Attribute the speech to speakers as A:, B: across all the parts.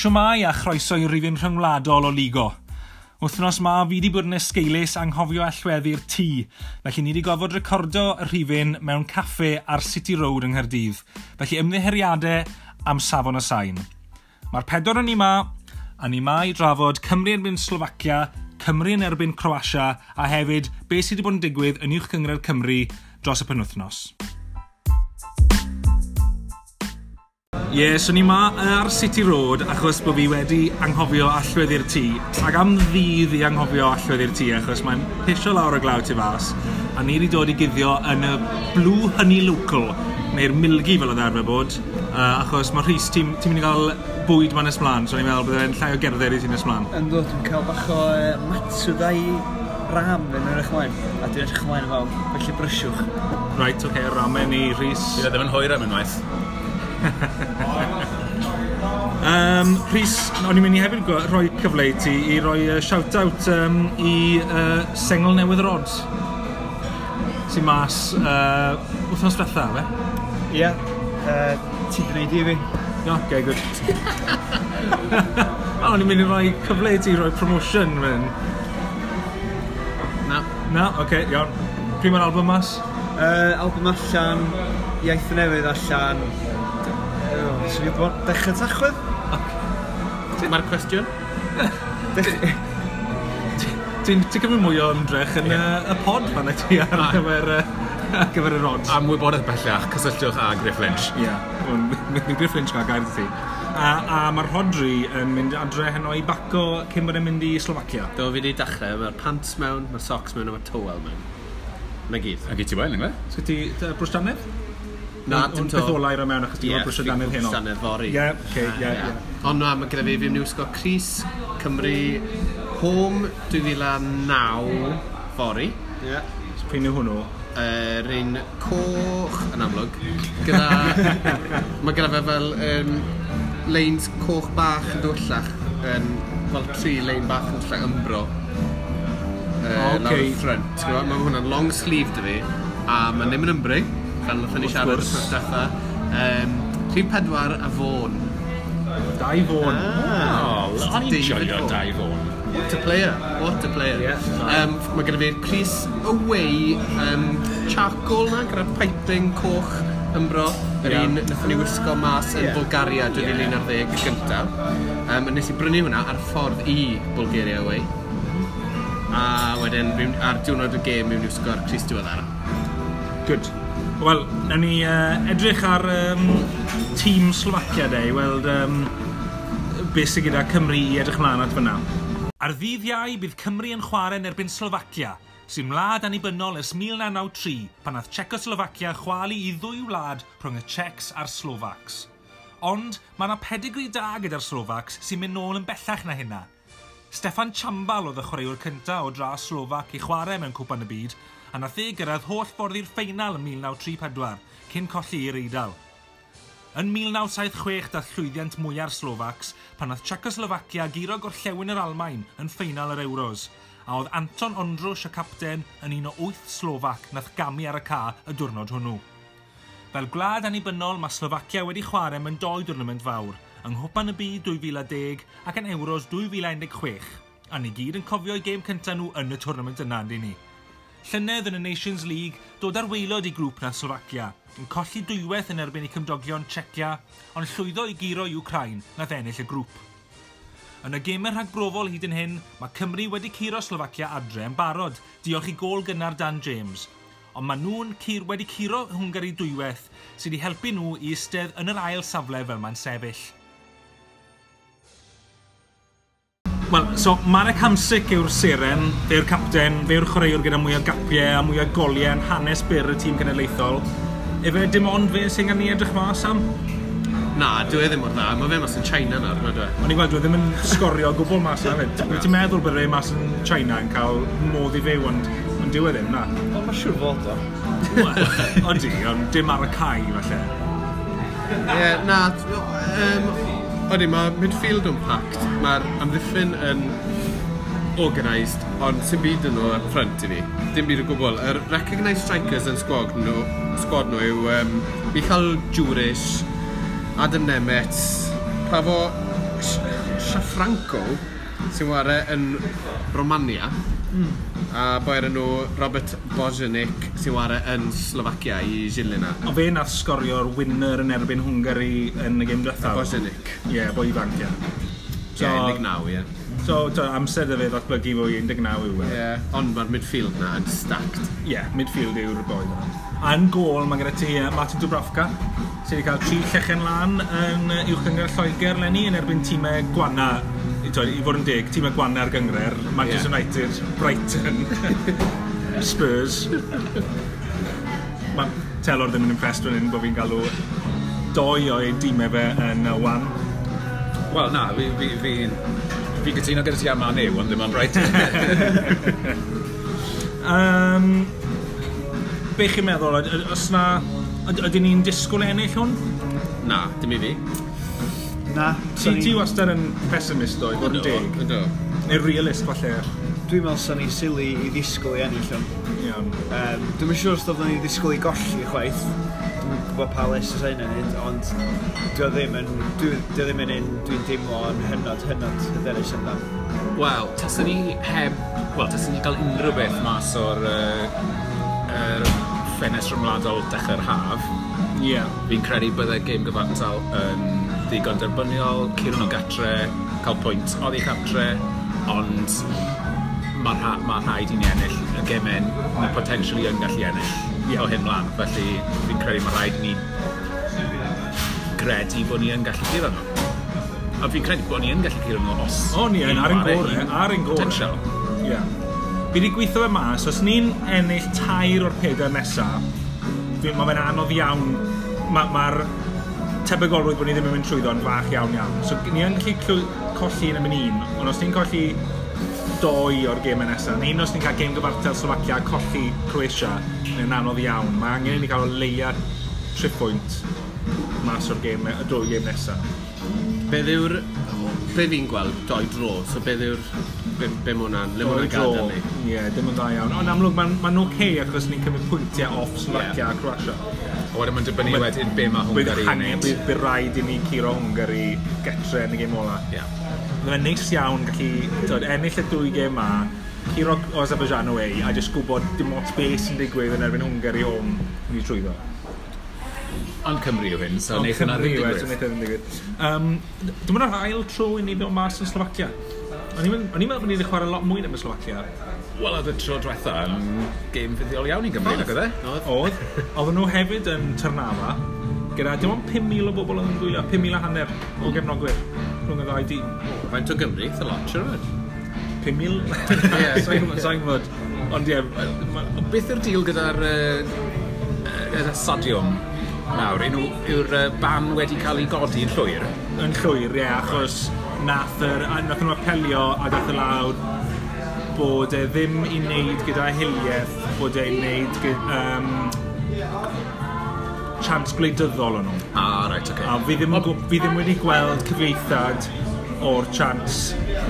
A: Siwmai a chroeso i rifin rhyngwladol o Ligo. Wythnos ma fi wedi bod yn esgeilus anghofio allweddi'r tŷ, felly ni wedi gofod recordo y rhifin mewn caffe ar City Road yng Nghaerdydd, felly ymddiheriadau am safon y sain. Mae'r pedwar yn ni ma, a ni ma i drafod Cymru yn mynd Slovacia, Cymru yn erbyn Croatia, a hefyd beth sydd wedi bod yn digwydd yn uwch Cymru dros y penwthnos. Ie, yeah, so ni ma ar City Road achos bod fi wedi anghofio allwedd i'r tŷ. Ac am ddydd i anghofio allwedd i'r tŷ achos mae'n pisio lawr y glaw tu fas. A ni wedi dod i guddio yn y Blue Honey Local, neu'r Milgi fel oedd e arfer bod. Uh, achos mae Rhys, ti'n ti mynd i gael bwyd ma'n ysmlaen, so ni'n meddwl bod e'n llai o gerdded i ti'n ysmlaen.
B: Ynddo, dwi'n cael bach o uh, matswddau ram yn yr eich a dwi'n eich mlaen yn fawr, felly brysiwch.
A: Right, oce, okay, ramen i Rhys.
C: Dwi'n ddim yn hwyr am unwaith
A: um, Rhys, o'n i'n mynd i hefyd rhoi cyfle i ti i roi uh, shout-out um, i uh, Sengol Newydd Rod sy'n mas uh, wythnos diwetha, fe?
B: Ie, yeah. uh, ti gwneud i fi.
A: No, okay, good. A o'n i'n mynd i roi cyfle i ti roi promotion, fyn.
B: Na.
A: Na, oce, okay, iawn. Pryd mae'r album mas?
B: Uh, album allan, iaith newydd allan, Swn i'n bod dechrau tachwedd?
C: Mae'r cwestiwn?
A: Ti'n cymryd mwy o ymdrech yn y pod fan y ti ar gyfer ar gyfer y rod.
C: Am wybodaeth bellach, cysylltwch â Griff Lynch.
A: Ie, yeah. Griff Lynch gael gair ti. A, a mae'r Rodri yn mynd adre heno i baco cyn bod yn mynd i Slovacia.
B: Do fi wedi dechrau, mae'r pants mewn, mae'r socks mewn a mae'r towel mewn. Na gyd.
C: A gyd ti wael, yngwe?
A: Sgwt ti brwstanedd?
B: Na, dim to.
A: Beth olau mewn achos ti'n brwysio dan yr heno.
B: Ie, fori.
A: Ie, oce, ie, ie.
B: Ond na, mae gyda fi fi'n niwsgo Cris, Cymru, Home 2009 fori.
A: Ie. Pryn yw hwnnw?
B: Yr er un coch yn amlwg. Gyda... mae gyda fe fel um, leins coch bach yn dwyllach. Um, fel tri lein bach yn dwyllach ymbro. Uh, okay. Lawr ffrent. Mae hwnna'n long sleeve dy fi. A mae'n ddim yn ymbrig fel nath ni siarad y diwetha. Um, Rhyw pedwar a fôn.
A: Dau fôn.
C: Ah, oh, o'n i'n joio dau fôn.
B: What a player, what a player. Yeah, um, mae gyda fi'r Chris Away um, charcoal na, gyda piping coch ymbro. Yr yeah. un wnaethon ni wisgo mas yn yeah. Bulgaria 2011 yeah. gyntaf. Um, nes i brynu hwnna ar ffordd i Bulgaria Away. A wedyn, ar diwrnod y gêm, mi'n wisgo'r Chris diweddara.
A: Good. Wel, na ni uh, edrych ar um, tîm Slovacia de i weld um, beth sydd gyda Cymru i edrych mlaen at fyna. Ar ddydd iau, bydd Cymru yn chwarae yn erbyn Slovacia, sy'n wlad anibynnol ers 1993 pan nath Czechoslovacia chwalu i ddwy wlad rhwng y Czechs a'r Slovaks. Ond mae yna pedigri da gyda'r Slovaks sy'n mynd nôl yn bellach na hynna. Stefan Chambal oedd y chwaraewr cyntaf o dra Slovak i chwarae mewn cwpan y byd a nath e gyrraedd holl ffordd i'r ffeinal ym 1934 cyn colli i'r eidl. Yn 1976 dath llwyddiant mwyaf Slovacs pan nath Czechoslovacia giro gorllewin yr Almain yn ffeinal yr Euros, a oedd Anton Ondrwys y capten yn un o 8 Slovac nath gamu ar y ca y diwrnod hwnnw. Fel gwlad annibynnol mae Slovacia wedi chwarae mewn doi diwrnament fawr, yng Nghwpan y Byd 2010 ac yn Euros 2016, a ni gyd yn cofio ei gêm cyntaf nhw yn y twrnament yna, ni llynedd yn y Nations League, dod ar weilod i grŵp na Slovacia, yn colli dwywaith yn erbyn i cymdogion Czechia, ond llwyddo i giro Ukraine na ddennill y grŵp. Yn y gemau rhagbrofol hyd yn hyn, mae Cymru wedi curo Slovacia adre yn barod, diolch i gol gynnar Dan James, ond mae nhw'n cur wedi curo Hwngari dwywaith sydd wedi helpu nhw i ystedd yn yr ail safle fel mae'n sefyll. Wel, so Marek Hamsic yw'r seren, fe yw'r capten, fe yw'r chwaraewr gyda mwy o gapiau a mwy o goliau yn hanes byr y tîm cenedlaethol. Efe dim ond fe sy'n gan ni edrych mas am?
B: Na, dwi e ddim o'r dda. Mae fe mas yn China nawr, na dwi. E?
A: Ond i gweld, dwi e ddim yn sgorio gwbl mas na fyd. Wyt ti'n meddwl bod e mas yn China yn cael modd i fyw, ond ond yn e ddim, na?
B: Ond mae'n siŵr fod o.
A: Wel, odi, ond dim ar y cae, falle.
B: Ie, na, um, Oeddi, mae midfield yn packed. Mae'r amddiffyn yn organised, ond sy'n byd yn nhw ar ffrant i fi. Dim byd o gwbl. Yr recognised strikers yn sgwad nhw, sgwad nhw yw um, Michal Jurish, Adam Nemet, Pafo fo... Siafranco, sy'n wario yn Romania. Mm. A boi ar enw Robert Bojanic sy'n wario yn Slovacia i Zilina.
A: O fe nath sgorio'r winner yn erbyn Hwngari yn y game diwethaf?
B: Bojanic.
A: Ie, yeah, boi ifanc, ie.
B: Ie, 19, ie.
A: Yeah. So, amser dy fe ddatblygu fwy 19 yw e.
B: Ie, yeah. ond mae'r midfield na yn stacked.
A: Ie, yeah, midfield yw'r boi na. A yn gol mae gyda ti Martin Dubravka, sydd wedi cael tri llechen lan yn uwch ynghyr Lloegr lenni yn erbyn tîmau gwana twyd, i fod yn deg, tîm y gwanna ar gyngre'r, Manchester
B: yeah.
A: United, Brighton, Spurs. Mae Telor ddim yn impressed fan hyn bod fi'n galw doi o'i dîmau fe yn uh, wan.
C: Wel, na, fi, fi, fi, fi gytuno gyda ti am Manu, ond ddim am Brighton.
A: um, be chi'n meddwl, os na, ydyn ni'n disgwyl ennill hwn?
B: Na, dim i fi.
D: Na.
A: Ti, ti wastad yn pessimist o'i fod yn deg?
B: Ydw.
A: Neu realist falle?
D: Dwi'n meddwl sa'n ei sili i ddisgwyl i ennill o'n.
A: Iawn.
D: Um, dwi'n siŵr os doeddwn ni ddisgwyl i golli chwaith. Dwi'n gwybod pa les ys ein yn hyn, ond dwi ddim yn, dwi, dwi ddim yn un dwi'n teimlo yn hynod, hynod hyderus amdan.
C: Wel, tasyn ni heb, wel, tasyn ni gael unrhyw beth mas o'r uh, er ffenest rymladol dechrau'r haf.
A: Ie. Yeah.
C: Fi'n credu byddai game gyfartal yn ddigon derbyniol, curon o gatre, cael pwynt oddi captre, ond mae rha, ma rhaid i ni ennill y gemau na potentially yn gallu ennill yeah. o hyn mlaen. Felly fi'n credu mae rhaid i ni credu bod ni yn gallu curo nhw. A fi'n credu bod ni yn gallu curo nhw os...
A: O, ni yn, ar ein
C: gore,
A: ar ein gorau.
C: Potential.
A: Yeah. Fi wedi gweithio fe mas, os ni'n ennill tair o'r pedair nesaf, mae fe'n anodd iawn mae'r ma tebygolrwydd bod ni ddim yn mynd trwyddo'n fach iawn iawn. So ni yn gallu colli yn y mynd un, ond os ni'n colli doi o'r gemau nesaf, neu os ni'n cael gem gyfartal Slovacia a colli Croatia, yn anodd iawn. Mae angen i ni cael o leia tripwynt mas o'r gem, y dwy gem nesaf.
B: Beth yw'r... Be fi'n gweld, doi dro, so beth yw'r... Be, be mae hwnna'n... Le mae gadael ni?
A: Ie, yeah, dim yn dda iawn. Ond amlwg, mae'n ma, ma nhw'n okay, achos ni'n cymryd pwyntiau off Slovacia yeah. a Croatia.
C: A wedyn mae'n dibynnu wedyn be mae Hwngari yn gwneud.
A: Bydd rhaid i ni curo Hwngari getre yn y gêm ola. Yeah. e'n neis iawn gallu dod, ennill y dwy gêm ma, curo Azerbaijan away, a jyst gwybod dim ots beth sy'n digwydd yn erbyn Hwngari o'n ni trwyddo.
C: Ond Cymru yw hyn, so wneud hynna
A: e,
C: ddim digwydd.
A: Ond Cymru yw hyn, so wneud hynna ddim digwydd. Um, Dwi'n mynd ar ail tro i ni ddod mas yn Slovacia. O'n i'n meddwl bod ni'n chwarae lot mwy am y Slovacia.
C: Wel, oedd y tro diwetha yn gêm fuddiol iawn i Gymru, nag oedd e?
A: Oedd. Oedden nhw hefyd yn Tyrnava, gyda dim ond 5,000 o bobl yn gwylio, 5,000 a hanner o gefnogwyr rhwng y ddau dîm.
B: Faint o Gymru, the lot, siwr fod?
A: 5,000? Ie, sa'n gwybod. Ond ie,
C: beth yw'r deal gyda'r gyda stadiwm nawr? Yw'r ban wedi cael ei godi yn llwyr?
A: Yn llwyr, ie, achos nath, yr, nath nhw apelio a dath y lawr bod e ddim i wneud gyda hiliaeth, bod e'n wneud gyda, um, chant gwleidyddol o'n nhw.
C: Ah, right, okay.
A: A fi ddim, oh. fi ddim wedi gweld cyfeithad o'r chants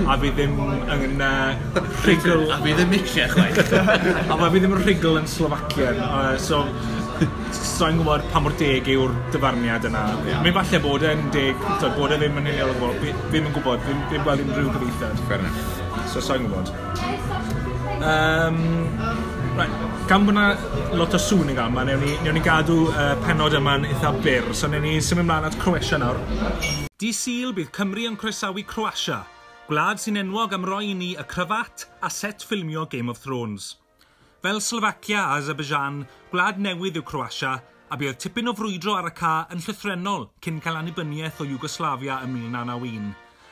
A: a fi ddim yn uh, rhigl...
B: a fi ddim eisiau chwaith.
A: a fi ddim yn rhigl yn Slovacian. Uh, so, so i'n gwybod pa mor deg yw'r dyfarniad yna. Yeah. Mae'n falle bod e'n deg, tyd, bod e ddim yn union o gwybod, ddim yn gwybod, ddim, ddim gweld unrhyw gyfeithiad.
C: Fair enough.
A: So so i'n gwybod. Um, right. Gan bod yna lot o sŵn i gael yma, newn ni, newn ni gadw uh, penod yma'n eitha byr, so newn ni symud ymlaen at Croatia nawr. Di Sil bydd Cymru yn croesawu Croatia, gwlad sy'n enwog am roi i ni y cryfat a set ffilmio Game of Thrones. Fel Slovacia a Azerbaijan, gwlad newydd yw Croatia, a bydd tipyn o frwydro ar y ca yn llythrenol cyn cael annibyniaeth o Yugoslavia ym 1991.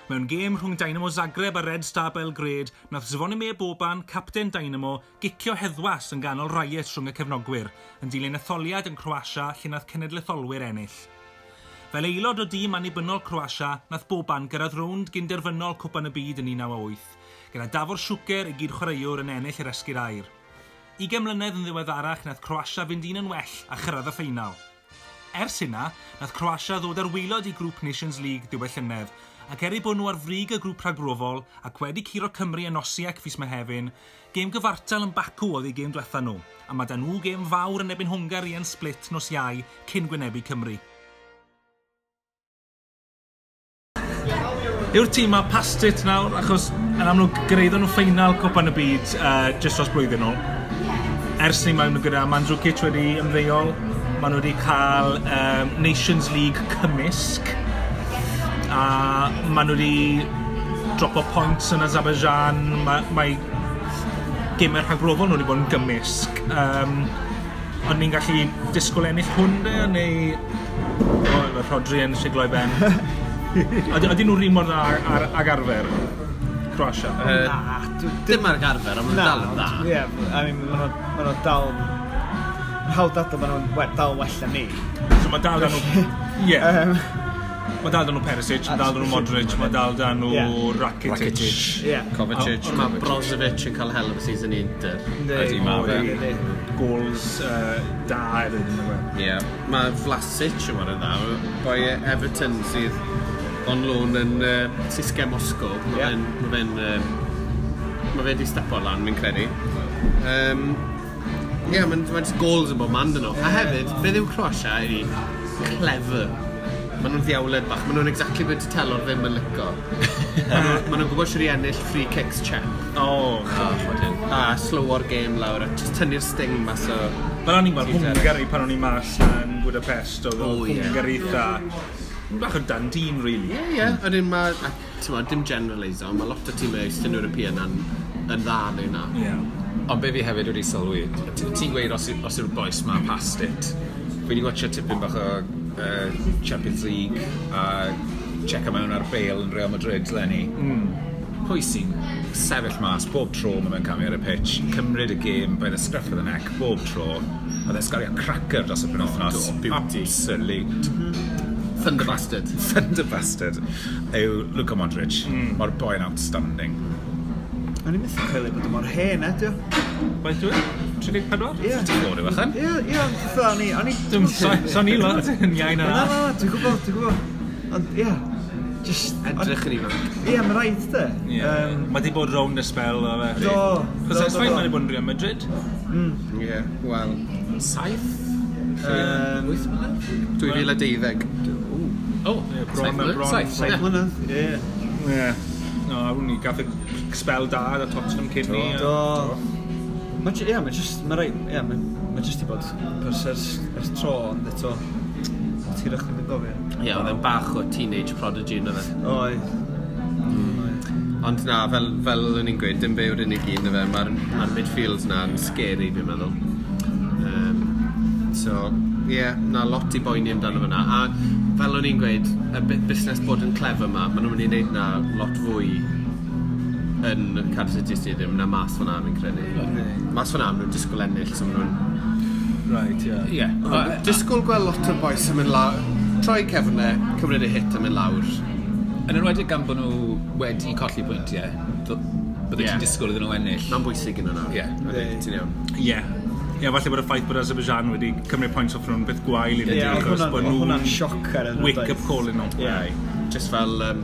A: Mewn gêm rhwng Dynamo Zagreb a Red Star Belgrade, nath Zvonimir Boban, capten Dynamo, gicio heddwas yn ganol raiet rhwng y cefnogwyr, yn dilyn etholiad yn Croatia lle nath cenedlaetholwyr ennill. Fel aelod o dîm annibynnol Croatia, nath Boban gyrraedd rownd gynderfynol Cwpan y Byd yn 1908, gyda Dafor Siwcer y gyd chwaraewr yn ennill yr esgyrau'r. 20 mlynedd yn ddiweddarach nath Croatia fynd un yn well a chyrraedd y ffeinal. Ers hynna, nath Croatia ddod ar waelod i grŵp Nations League diwedd llynedd, ac er eu bod nhw ar frig y grŵp rhagrofol ac wedi curo Cymru yn Osiac fus Mehefin, gêm gyfartal yn Bacw oedd ei gêm diwetha nhw, a mae dan nhw gêm fawr yn ebyn Hwngari yn split nos iau cyn gwynebu Cymru. Yw'r tîm a past it nawr, achos yn amlwg greiddo nhw ffeinal Copan y Byd uh, jyst dros blwyddyn nhw ers ni mewn gyda Mandrew wedi ymddeol, maen nhw wedi cael um, Nations League cymysg a maen nhw wedi dropo points yn Azerbaijan, mae, mae gymau rhagrofol nhw wedi bod yn gymysg. Um, ond ni'n gallu disgwyl ennill hwn de, neu... O, oh, Rodri yn siglo i ben. Ydyn nhw'n un mor ar, ar, ag arfer? Croatia?
D: Uh,
B: Dim ar garfer, ond dal yn dda.
D: Ie, I mean, maen nhw dal... Hawdd adael, maen nhw'n dal well na ni.
A: So mae dal dan nhw... Ie. Mae dal dan nhw Perisic, mae dal dan nhw Modric, mae dal dan nhw Rakitic.
C: Rakitic. Kovacic.
B: Mae Brozovic yn cael hel of y season Inter.
C: Ydy, mae fe.
A: Goals da erbyn yn.
B: Ie. Mae Vlasic yn warna dda. Boi e, Everton sydd on loan yn uh, Sisge Moscow. Mae fe'n mae fe wedi stepo lan, mi'n credu. Um, Ie, yeah, mae'n ma goals yn bod man dyn nhw. A hefyd, beth yw Croatia i clever. Maen nhw'n ddiawled bach, maen nhw'n exactly beth telor ddim yn lico. maen nhw'n gwybod sy'n i ennill free kicks check.
A: O, oh,
B: A slower game lawr, a just tynnu'r sting mas o...
A: Fel o'n i'n gweld Hwngari pan o'n i'n mas yn Budapest, oedd
B: oh,
A: Hwngari eitha. Bach o dan dîm, really.
B: Ie, ie. Ydyn ma, a, dim generaliso, mae lot o tîmau Eastern European yn yn dda neu na.
A: Yeah.
C: Ond be fi hefyd wedi sylwi, ti'n gweud os, os yw'r boes ma past it, fi wedi gwachio tipyn bach o uh, Champions League a check mewn ar Bale yn Real Madrid lenni. Mm. Pwy sy'n sefyll mas bob tro mae fe'n camu ar y pitch, cymryd y gêm by the scruff of the neck bob tro, a dde'n sgario cracker dros y penwthnos. Absolute.
B: Thunder Bastard.
C: Thunder Bastard yw Luka Modric. Mm. Mae'r boi'n outstanding.
D: O'n i'n mythio ei bod yn mor hen edio.
A: Faint e? dwi'n? 34?
D: Ie.
C: Ti'n gwybod rhywbeth yn?
D: Ie, ie, o'n i... O'n i...
A: Dwi'n son i lot yn iawn yna.
D: Na, na, dwi'n gwybod, dwi'n gwybod. Ond, ie. Just...
B: Edrych yn ifanc.
D: Ie, mae'n rhaid te.
A: Mae di bod rown y spel o fe.
D: Do.
A: Cos ers faint mae'n bod yn Real Madrid? Hmm.
B: Ie, wel...
C: Saith? Wyth mlynedd?
B: 2012.
C: O, saith mlynedd. Saith
D: mlynedd, ie.
A: Ie no, hwn i gath y spel da a Tottenham cyn ni.
D: Do. Mae yeah, mae just, mae rai, yeah, mae ma just i bod pers ers ers tro, ond eto, ti'n rach yn gofio.
B: Ie, oedd e'n bach o teenage prodigy yn oedd.
D: Oi.
B: Ond na, fel, fel o'n i'n gweud, dim be yw'r unig un fe, mae'r ma midfields na'n scary fi'n meddwl. Um, so, ie, yeah, na lot i boeni amdano fyna. A fel o'n i'n gweud, y busnes bod yn clever yma, maen nhw'n mynd i wneud na lot fwy yn Cardiff City Stadium na mas fan am credu. Right. Mas fan am nhw'n disgwyl ennill, so maen nhw'n...
A: Right, yeah.
C: Yeah.
B: Uh, disgwyl gweld lot o boes yn mynd lawr, troi cefnau, cymryd y hit yn mynd lawr.
C: Yn enwedig gan bod nhw wedi colli bwyntiau, byddai
B: yeah.
C: ti'n disgwyl iddyn nhw ennill.
B: Mae'n bwysig yn yna.
C: Ie.
B: Yeah. Ti'n iawn.
A: Ie. Yeah. Ie, falle bod y ffaith bod Azerbaijan wedi cymryd pwynt off nhw'n beth gwael i ni.
D: Ie, oedd hwnna'n sioc ar y
A: Wake-up call yn nhw.
D: Ie,
B: just fel um,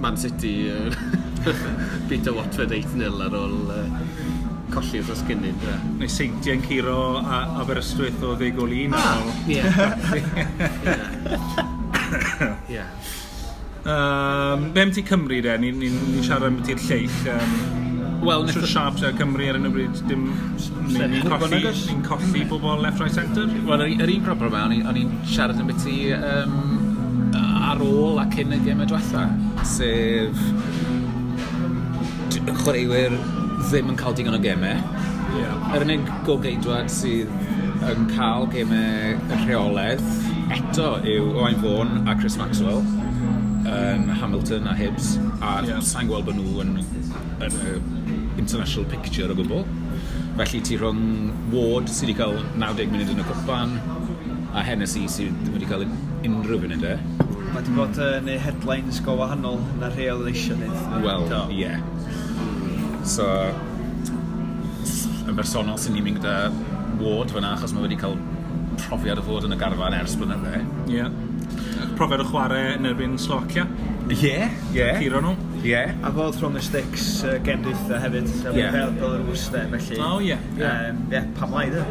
B: Man City uh, beat Peter Watford 8-0 ar ôl uh, colli wrth gynnydd. Yeah.
A: Neu seintiau'n curo a Aberystwyth o ddeg o lun.
B: Ah, ie. Ie.
A: Be am ti Cymru de, ni'n ni, ni siarad am ti'r lleill. Um,
C: Wel, nethon...
A: Sharps a'r Cymru ar yn y bryd, dim... Ni'n
D: coffi,
A: ni coffi bobl left, right, centre.
C: Wel, yr un problem yma, o'n i'n siarad yn beth i um, ar ôl a cyn y gemau diwetha, sef chwaraewyr ddim yn cael digon o gemau.
A: Yeah.
C: Yr unig gogeidwad sydd yn cael gemau y rheoledd eto yw Owain Fawn a Chris Maxwell yn Hamilton a Hibs a yeah. sa'n gweld bod nhw yn, yn, yn international picture o gwbl. Felly ti rhwng Ward sydd wedi cael 90 munud yn y cwpan a Hennessy sydd ddim wedi cael unrhyw funud e.
D: Mae wedi bod yn uh, headlines go wahanol na rheol eisiau wneud.
C: Wel, ie. Yeah. So, yn bersonol sy'n ni'n mynd gyda Ward fyna achos mae wedi cael profiad o fod yn y garfan ers blynydde.
A: Ie. Yeah. Profiad o chwarae yn erbyn Slovacia.
C: Ie, yeah, ie. Yeah.
A: Ciro nhw.
C: Yeah.
D: A fod from the sticks uh, gen dwytha hefyd, fel
C: yeah.
D: fel yr wrs felly.
A: Oh, yeah.
D: Yeah, um, yeah pam lai
A: dde.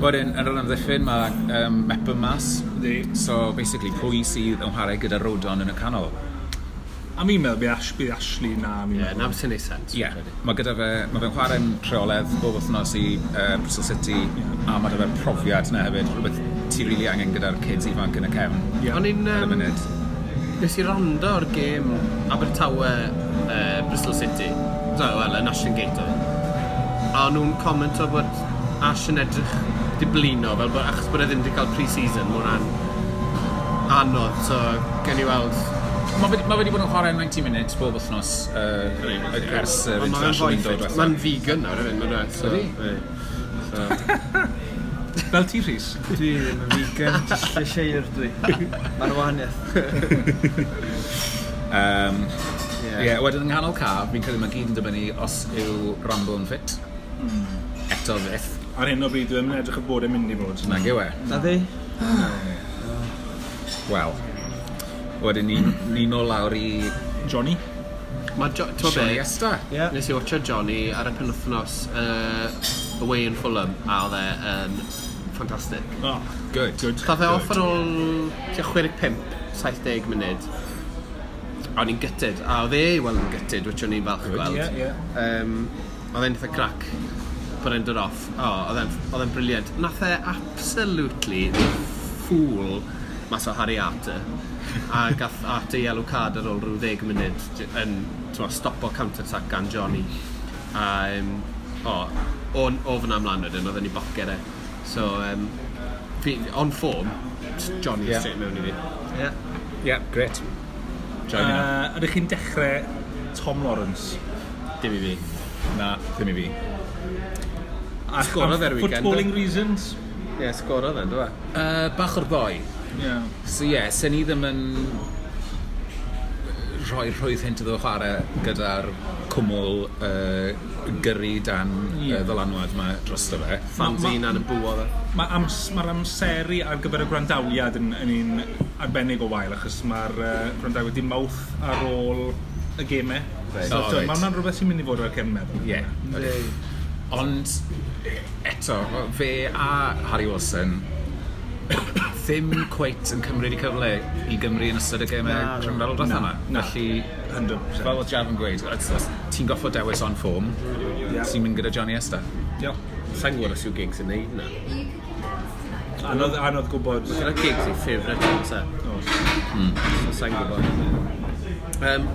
C: Wedyn, yn rhan amddiffyn, mae um, Mepa Mas. So, basically, pwy sydd yn chwarae gyda Rodon yn y canol?
A: A mi'n meddwl bydd Ash, bydd Ashley na.
B: Ie, na beth sy'n neud sens.
C: Ie, mae gyda fe, mae fe'n chwarae'n rheoledd bob wythnos i uh, Bristol City, a mae gyda fe profiad yna hefyd, rhywbeth ti rili really angen gyda'r kids ifanc yn y cefn.
A: Ie,
B: Yeah.
C: Ond un...
B: Um, nes i rando o'r gêm Abertawe uh, Bristol City. So, wel, yn National Gate oedd. E. A nhw'n comment o bod Ash yn edrych diblino, fel bod achos bod e ddim wedi cael pre-season, mae hwnna'n anodd, so gen i weld...
C: Mae wedi, ma wedi bod yn chwarae 90 munud bob wythnos uh, ers
B: uh,
C: international window.
B: Mae'n vegan nawr, efo'n mynd, so... so
A: Fel ti, Rhys?
D: Dwi ddim yn vegan, llysieu'r dwi. Mae'n wahaniaeth.
C: um,
B: Ie,
C: yeah. yeah, wedyn yng nghanol caf, fi'n credu mae gyd yn dibynnu os yw Rambo yn ffit. Mm. Eto fydd.
A: Ar hyn o bryd, dwi'n edrych y bod yn mynd i fod.
C: Na gywe.
D: Na ddi?
C: Wel, wedyn ni, ni nôl lawr i...
A: Johnny?
B: Mae jo,
C: Johnny Esta.
D: Yeah.
B: Nes i watcha Johnny ar y penwthnos uh, away in Fulham a oedd e yn um, ffantastig.
A: Oh,
C: good,
A: good.
B: Tha fe off ar ôl 65-70 munud. A o'n i'n gytid, a oedd e i weld yn gytid, which o'n i'n falch
C: good,
B: gweld.
A: Yeah, yeah.
B: Um, oedd e'n eitha crac bod e'n dod off. O, oh, oedd e'n briliant. Nath e absolutely ffwl mas o Harry Arter. a gath Arter ei elw card ar ôl rhyw ddeg munud yn stopo counter-attack gan Johnny. A, um, o, o, o fyna ymlaen wedyn, oedd e'n i boced e. So, um, fi, on form, Johnny yeah. straight mewn i fi.
D: Yeah.
C: Yeah, great. Johnny
A: uh, Ydych chi'n dechrau Tom Lawrence?
B: Dim i fi.
C: Na, ddim i fi.
A: A
B: sgorodd er weekend.
A: Footballing reasons?
B: Ie, yeah, sgorodd er, dwi'n e?
C: Uh, bach o'r boi.
A: Yeah.
C: So ie, yeah, sen i ddim yn rhoi rhwydd hyn iddo chwarae gyda'r cwmwl uh, gyrru dan
A: yeah.
C: uh, ddylanwad yma drosto fe.
B: Fans un a'n y bwa dda.
A: Mae'r ams, ma amseru ar gyfer y gwrandawiad yn, yn un arbennig o wael, achos mae'r uh, gwrandawiad di mawth ar ôl y gemau.
C: Right.
A: So, oh,
C: right.
A: Mae hwnna'n rhywbeth sy'n mynd i fod o'r cefn meddwl.
C: Ie.
D: Yeah.
C: Ond eto, fe a Harry Wilson ddim cweit yn cymryd i cyfle i Gymru yn ystod y gemau rhyngfel
A: o
C: yma. Felly,
A: 100%.
C: fel oedd Jaf yn gweud, ti'n goffo dewis on form,
A: yeah.
C: ti'n mynd gyda Johnny Esta.
A: Yeah.
B: Sa'n gwybod os yw gigs yn neud na.
A: Anodd, anodd gwybod.
B: Mae gyda gigs i ffefrau cancer. O. So, sa'n gwybod. Um,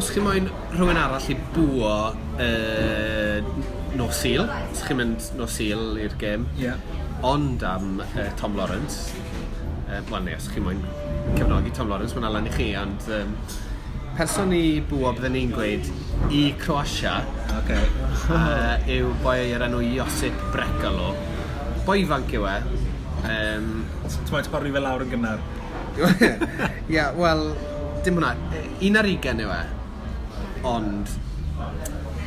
B: os chi moyn rhywun arall i bwo uh, no seal, os chi'n mynd no seal i'r gêm,
A: yeah
B: ond am uh, Tom Lawrence. Uh, Wel, neu, os chi moyn cefnogi Tom Lawrence, mae'n alan i chi, ond um, person i bwo bydden ni'n gweud i Croatia
A: okay.
B: uh, yw boi o'r enw Josip Brecalo. Boi ifanc yw e. Um,
A: Ti'n meddwl torri fe lawr yn gynnar?
B: Ia, yeah, wel, dim hwnna. Un ar ugen yw e, ond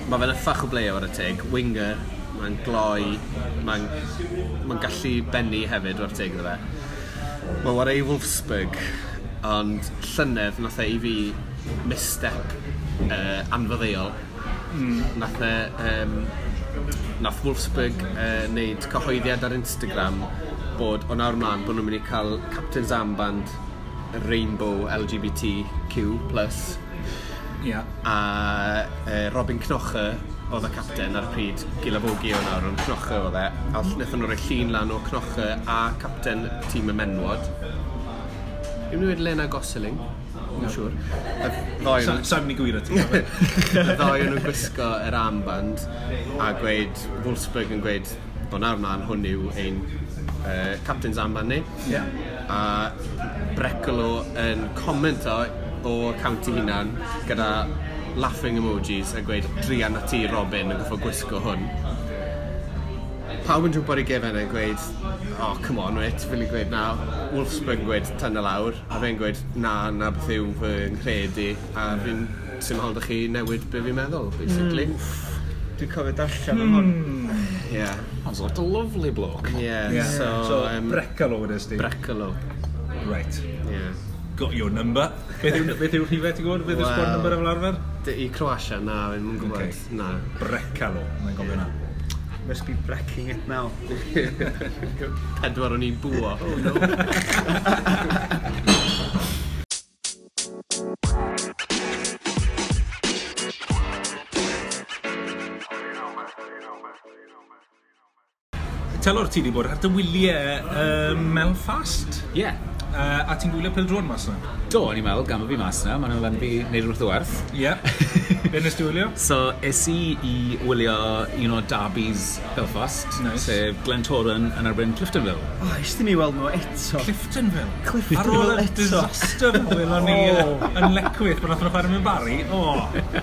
B: mae fe'n yffach o bleo ar y teg, winger, mae'n gloi, mae'n ma gallu bennu hefyd o'r teg iddo fe. Mae war ei Wolfsburg, ond llynedd nath e i fi misstep uh, anfyddeuol. Mm. Nath e, um, nath Wolfsburg uh, wneud cyhoeddiad ar Instagram bod o nawr mlaen bod nhw'n mynd i cael Captain's Armband Rainbow LGBTQ+.
A: Yeah.
B: A uh, Robin Knoche oedd y capten ar y pryd, gilafogi o nawr, o'n cnoche oedd e. a wnaethon nhw roi llun lan o cnoche a capten tîm y menwod. Yw'n nhw wedi Lena Gosling? Yn siŵr. Y ddoi o'n...
A: Sa'n mynd i gwir o ti.
B: Y ddoi o'n gwisgo yr armband a gweud, Wolfsburg yn gweud, o nawr mlaen hwn yw ein uh, captain's armband ni.
A: Yeah.
B: A Brecolo yn comment o, o cawn hunan gyda laughing emojis a gweud drian a ti Robin yn goffo gwisgo hwn pawb yn gwybod i gefen yn gweud, oh, come on, wait, fi'n i gweud na. Wolfsburg yn gweud, tan y lawr, a fe'n gweud na, na beth yw fy nghredu, a fi'n sy'n hald chi newid be fi'n meddwl, basically. Mm.
D: Dwi'n cofio darllen mm. hwn. Hmm.
B: Yeah.
C: That's what a lovely bloke.
B: Yeah,
A: yeah.
B: so...
A: So,
B: um,
A: Brecalo wedys di?
B: Brecolo.
A: Right.
B: Yeah
A: got your number. Beth yw'r beth yw rhifau ti'n gwybod? Beth yw'r sgwad number efo arfer?
B: I Croatia, na, fi'n mwyn gwybod.
A: Okay.
B: Na.
A: Brecalo, mae'n gofio na.
D: Must be brecking it now.
B: Pedwar o'n i'n bwa. Oh no.
A: Telwr ti wedi bod ar dy wyliau um, Melfast?
C: Ie. Yeah.
A: Uh, a ti'n gwylio pildrôn mas na?
C: Do, o'n i'n meddwl, gan o fi mas na, maen nhw'n fan fi wneud rhywbeth o werth.
A: Ie. Yeah. Be nes ti wylio?
C: So, es i i wylio un o Darby's Belfast,
A: nice.
C: sef Glen Torren yn erbyn Cliftonville.
D: O, oh, eisiau ni weld nhw eto.
A: Cliftonville?
D: Cliftonville
A: Ar ôl y disaster welon ni oh. yn lecwydd, bod nath nhw chwarae mewn bari. O, oh.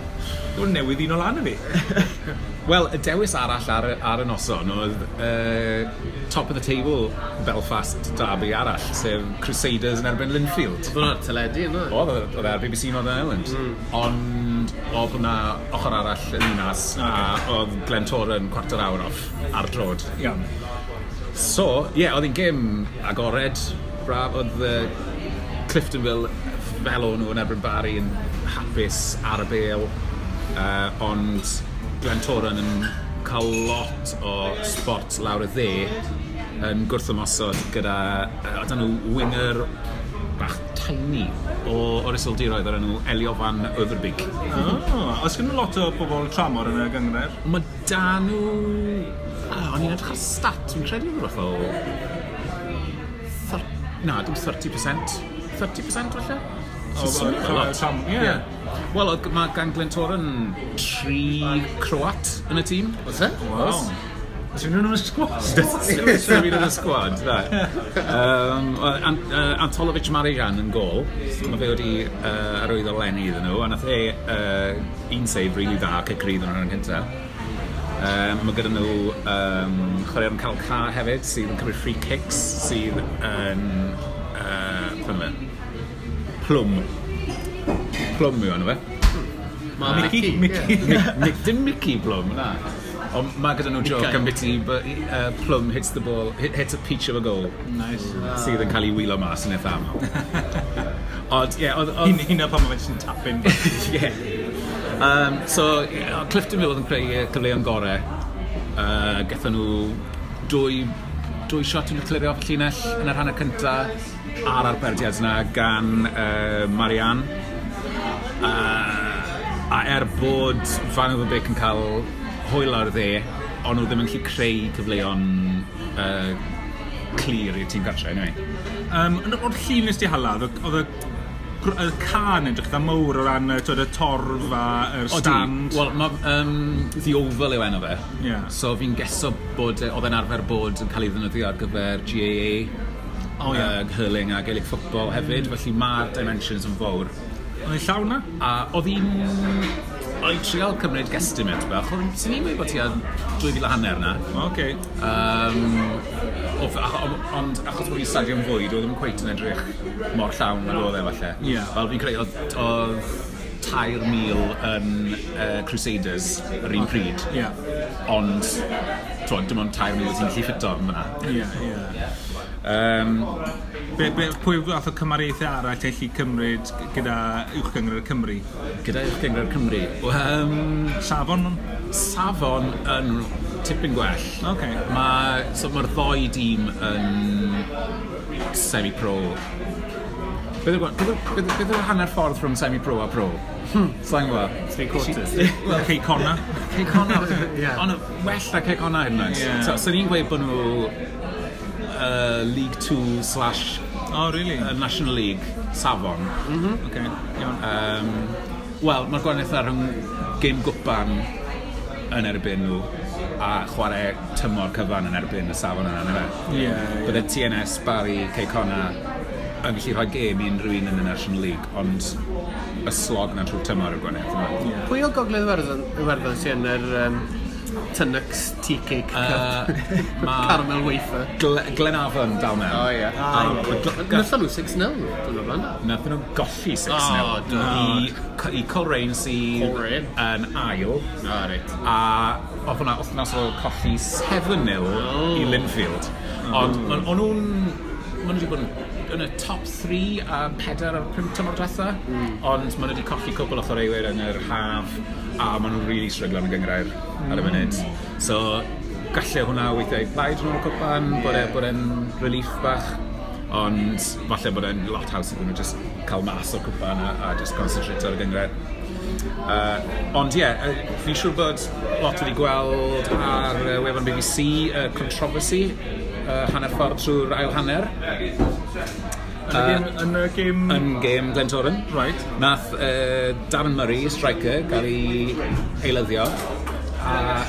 A: dwi'n newydd un o lan y fi.
C: Wel, y dewis arall ar, ar y noson oedd uh, top of the table Belfast derby arall, sef Crusaders yn erbyn Linfield.
B: Oedd hwnna'r teledu yna?
C: Oedd, oedd ar BBC Northern Ireland. Mm. Ond oedd hwnna ochr arall yn unas, a oedd Glen cwarter awr off ar drod.
A: Iawn.
C: So, ie, yeah, oedd hi'n gym agored, braf, oedd uh, Cliftonville fel o'n nhw yn erbyn Barry yn hapus ar y bel, uh, ond Glen Toran yn cael lot o sport lawr y dde yn gwrthymosod gyda, a dyn nhw winger bach tiny o orysildiroedd o'r enw Elio Van Overbeek.
A: Oh, oes gen nhw lot o bobl tramor yn y gyngred?
C: Mae da nhw... Ah, o'n i'n edrych ar stat, dwi'n credu rhywbeth o... Thir... Na, dim 30%. 30% falle?
A: Tam, ie.
C: Wel, mae gan Glentoran tri Croat yn y tîm.
B: Oes e?
A: Oes. Oes nhw'n um, yn y sgwad?
C: Oes nhw'n yn y sgwad, da. Um, uh, Antolovic Marigan yn gol. Mae fe wedi uh, arwyddo Lenny iddyn nhw, a nath e uh, un save really dda ac y grydd yn o'r cyntaf. Um, mae gyda nhw um, chwaraeon cael ca hefyd sydd yn cymryd free kicks sydd yn... Um, uh, Plwm. Plwm yw anna eh? fe.
B: Ma
A: Mickey.
B: Mickey.
A: Mickey.
C: Dim Mickey Plwm, na. Ond mae gyda nhw joke am biti uh, Plum hits the ball, hit, hits a peach of a goal.
A: Nice.
C: Sydd yn cael ei wylo mas yn eitha aml. Ond, ie, oedd...
A: Hynna pan mae'n just yn tapin.
C: Ie. Um, so, yeah, Clifton Mill oedd yn creu cyfleoedd gorau. Uh, gatho nhw dwy, dwy shot yn y clirio off y llinell yn y rhannau cyntaf ar arberdiad yna gan uh, Marianne. Uh, a er bod Van Oedden Bic yn cael hwyl ar dde, ond nhw ddim yn gallu creu cyfleon uh, clir i'r tîm gartre, anyway.
A: Um, o'r llun nes di halaf, oedd y y can edrych dda mowr o ran twyd, y torf a y stand.
C: Wel, mae um, The Oval yw enw fe.
A: Yeah.
C: So fi'n geso bod oedd e'n arfer bod yn cael ei ddynyddio ar gyfer GAA
A: oh, yeah.
C: uh, hurling a Gaelic football hefyd, felly mae'r dimensions yn fawr.
A: Oedd hi'n llawn na?
C: A oedd hi'n... Oedd hi'n trial cymryd guesstimate bach, ond sy'n ni'n meddwl bod ti a 2,000 hanner na.
A: O, okay.
C: Um, ond achos bod hi'n stadion fwyd, oedd ddim cweit yn edrych mor llawn na oedd e falle.
A: Yeah.
C: Fel fi'n creu, oedd tair mil yn uh, Crusaders yr un pryd.
A: Okay. Yeah.
C: Ond, twod, dim ond tair mil sy'n lli ffito yma.
A: Ie, yeah, ie. Yeah.
C: Um,
A: be, be, pwy fath o cymariaethau arall eich i cymryd gyda uwch gyngor Cymru?
C: Gyda uwch gyngor Cymru? Um,
A: safon?
C: Safon yn tipyn gwell.
A: Okay.
C: Mae'r so ma ddoi dîm yn semi-pro. Beth yw'r hanner ffordd rhwng semi-pro a pro? Hmm. Sa'n gwybod?
D: Three quarters.
A: Wel, Cei Conna.
C: Cei
B: Conna.
C: Ond well na Cei Conna hyn.
A: Yeah.
C: So, so ni'n gweud bod nhw uh, League 2 slash
A: oh, really?
C: uh, National League Safon.
A: Mm -hmm. okay. Iawn.
C: um, Wel, mae'r gwahaniaeth ar rhwng gêm gwpan yn erbyn nhw a chwarae tymor cyfan yn erbyn y safon yna, nefyd.
A: Ie. Yeah, yeah.
C: Bydde TNS, Barry, Ceicona yn gallu rhoi gêm i unrhyw un yn y National League, ond y slog na trwy tymor y gwahaniaeth yma. Yeah.
B: Pwy o gogledd Iwerddon sy'n yr um, Tynnux tea cake
C: uh, ma...
B: caramel wafer.
C: Gle Glenavon dal mewn.
B: O oh, ie.
C: Um, ah,
B: Nethon nhw 6-0. Nethon
C: ah, nhw golli 6-0.
B: Oh, do.
C: I Corain sydd yn ail.
B: O, oh, reit.
C: A oedd hwnna wythnos o colli 7-0 oh. i Linfield. Ond mm. o'n nhw'n... Mae nhw wedi bod yn yn y top 3 a 4 ar 5 tymor diwetha, mm. ond maen nhw wedi colli cwbl o chwaraewyr yn yr haf a maen nhw'n really stryglo yn y gyngrair ar y mm. funud. So, galle hwnna weithiau plaid nhw'n cwpan, bod yeah. bod e'n relief bach, ond falle bod e'n lot haws iddyn nhw just cael mas o'r cwpan a, a just concentrate ar y gyngrair. Uh, ond ie, yeah, uh, fi'n siŵr bod lot wedi gweld ar uh, wefan BBC uh, controversy uh, hanner ffordd trwy'r ail hanner.
A: Yn y gêm... Yn gêm
C: Glentoran.
A: Right.
C: Nath uh, Darren Murray, striker, gael ei eilyddio. A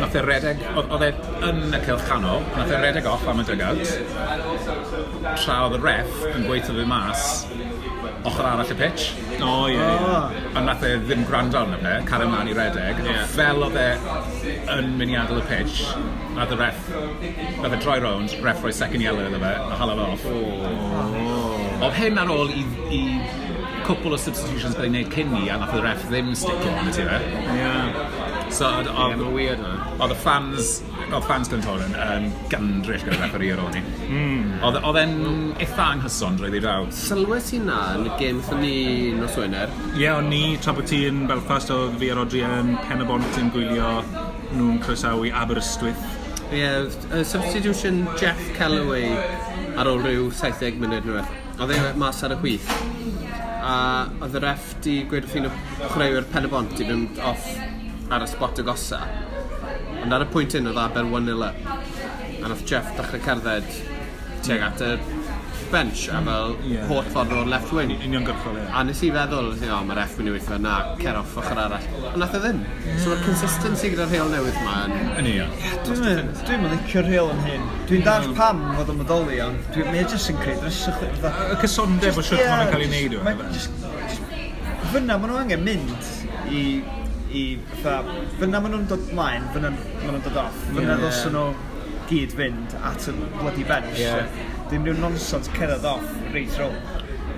C: nath e redeg, oedd e yn y cilch canol, nath e redeg off am y dugout. Tra oedd y ref yn gweithio fi mas ochr arall y pitch.
A: O, oh, ie. Yeah, yeah.
C: A nath e ddim gwrando arno fe, car ymlaen i redeg. Yeah. Fel oedd e yn mynd i adael y pitch, nath y ref, nath e droi rownd, ref roi second yellow iddo fe, a hala fe off. Oh. Oedd hyn ar ôl i, i cwpl o substitutions byddai'n gwneud cyn ni, a nath y ref ddim sticio yn y tyfe.
A: Yeah.
C: So, oedd... Yeah,
B: mae'n weird o'n.
C: Oedd y fans, oedd fans Glentor yn um, gandryll gyda'r referee ar ôl ni. Mm. Oedd e'n eitha anghyson drwy ddidraw.
B: Sylwes i na yn y gym thyn ni nos Wener?
A: Ie, yeah, o'n ni, tra bod ti yn Belfast, oedd fi a Rodri yn pen y bont yn gwylio nhw'n croesawu Aberystwyth.
B: Ie, yeah, uh, substitution Jeff Calloway ar ôl rhyw 70 munud neu. Oedd e mas ar y chwith. A oedd y ref di gweud wrth un o chwaraewyr pen y bont i fynd off ar y spot y gosa. Ond ar y pwynt un oedd Aber 1-0 up. A nath Jeff dechrau cerdded tuag at y bench a mm. fel
A: yeah.
B: holl ffordd o'r left wing.
A: Union gyrffol, ie.
B: A nes i feddwl, o, oh, mae'r F mynd i weithio na, cer off ochr arall. Ond nath o ddim. Yeah. So mae'r mm. consistency gyda'r rheol newydd ma yn...
C: Yn union.
D: Dwi'n mynd licio'r rheol yn hyn. Dwi'n dall mm. pam fod yn meddoli, ond dwi'n mynd e jyst yn creu drysych.
A: Y cysondeb o siwt ma'n cael ei wneud o. E,
D: fyna maen nhw angen mynd i i fatha, fyna maen nhw'n dod mlaen, fyna maen nhw'n dod off, fyna
A: yeah.
D: ddosyn nhw gyd fynd at y bloody bench.
C: Yeah
D: dim rhyw nonsens cerdded off reit rôl.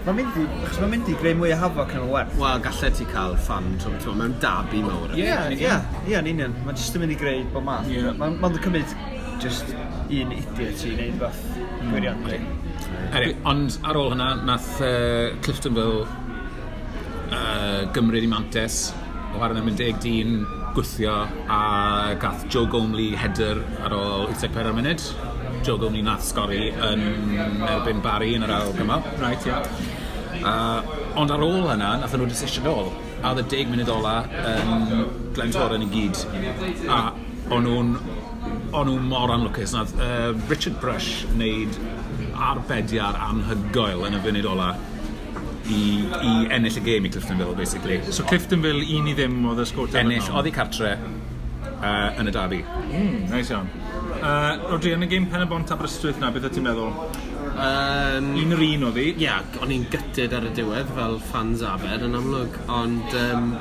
D: Mae'n mynd i, achos mae'n mynd i greu mwy o hafoc yn y werth.
B: Wel, gallai ti cael fan trwm, ti'n mewn dabi mawr.
C: Ie,
D: ie, ie, yn union. Mae'n jyst yn mynd i greu bod math.
A: Yeah.
D: Mae'n ma cymryd just un idiot i wneud fath mm, gwirion.
C: Mm. Ond ar ôl hynna, nath uh, Cliftonville uh, gymryd i Mantes, o ar yna mynd deg dyn, gwythio, a gath Joe Gomley header ar ôl 84 munud. Joe Gilney nath sgori yn erbyn Barry yn yr awr yma.
A: Right, yeah.
C: Uh, ond ar ôl hynna, nath nhw decision ôl. A oedd y deg munud ola yn Glen Torren i gyd. A o'n nhw'n o'n nhw mor anlwcus. Nath uh, Richard Brush wneud arbediar anhygoel yn y funud ola i, i ennill y gêm i Cliftonville, basically.
A: So Cliftonville un i ddim oedd y sgwrt
C: ennill? Ennill, oedd i cartre uh, yn y dabi.
A: Mm, nice iawn. Uh, Rodri, yn y gêm pen y bont Aberystwyth na, beth ti'n meddwl?
B: Um,
A: un yr un oedd hi?
B: Ia, yeah, o'n i'n gytid ar y diwedd fel fans Aber yn amlwg, ond um,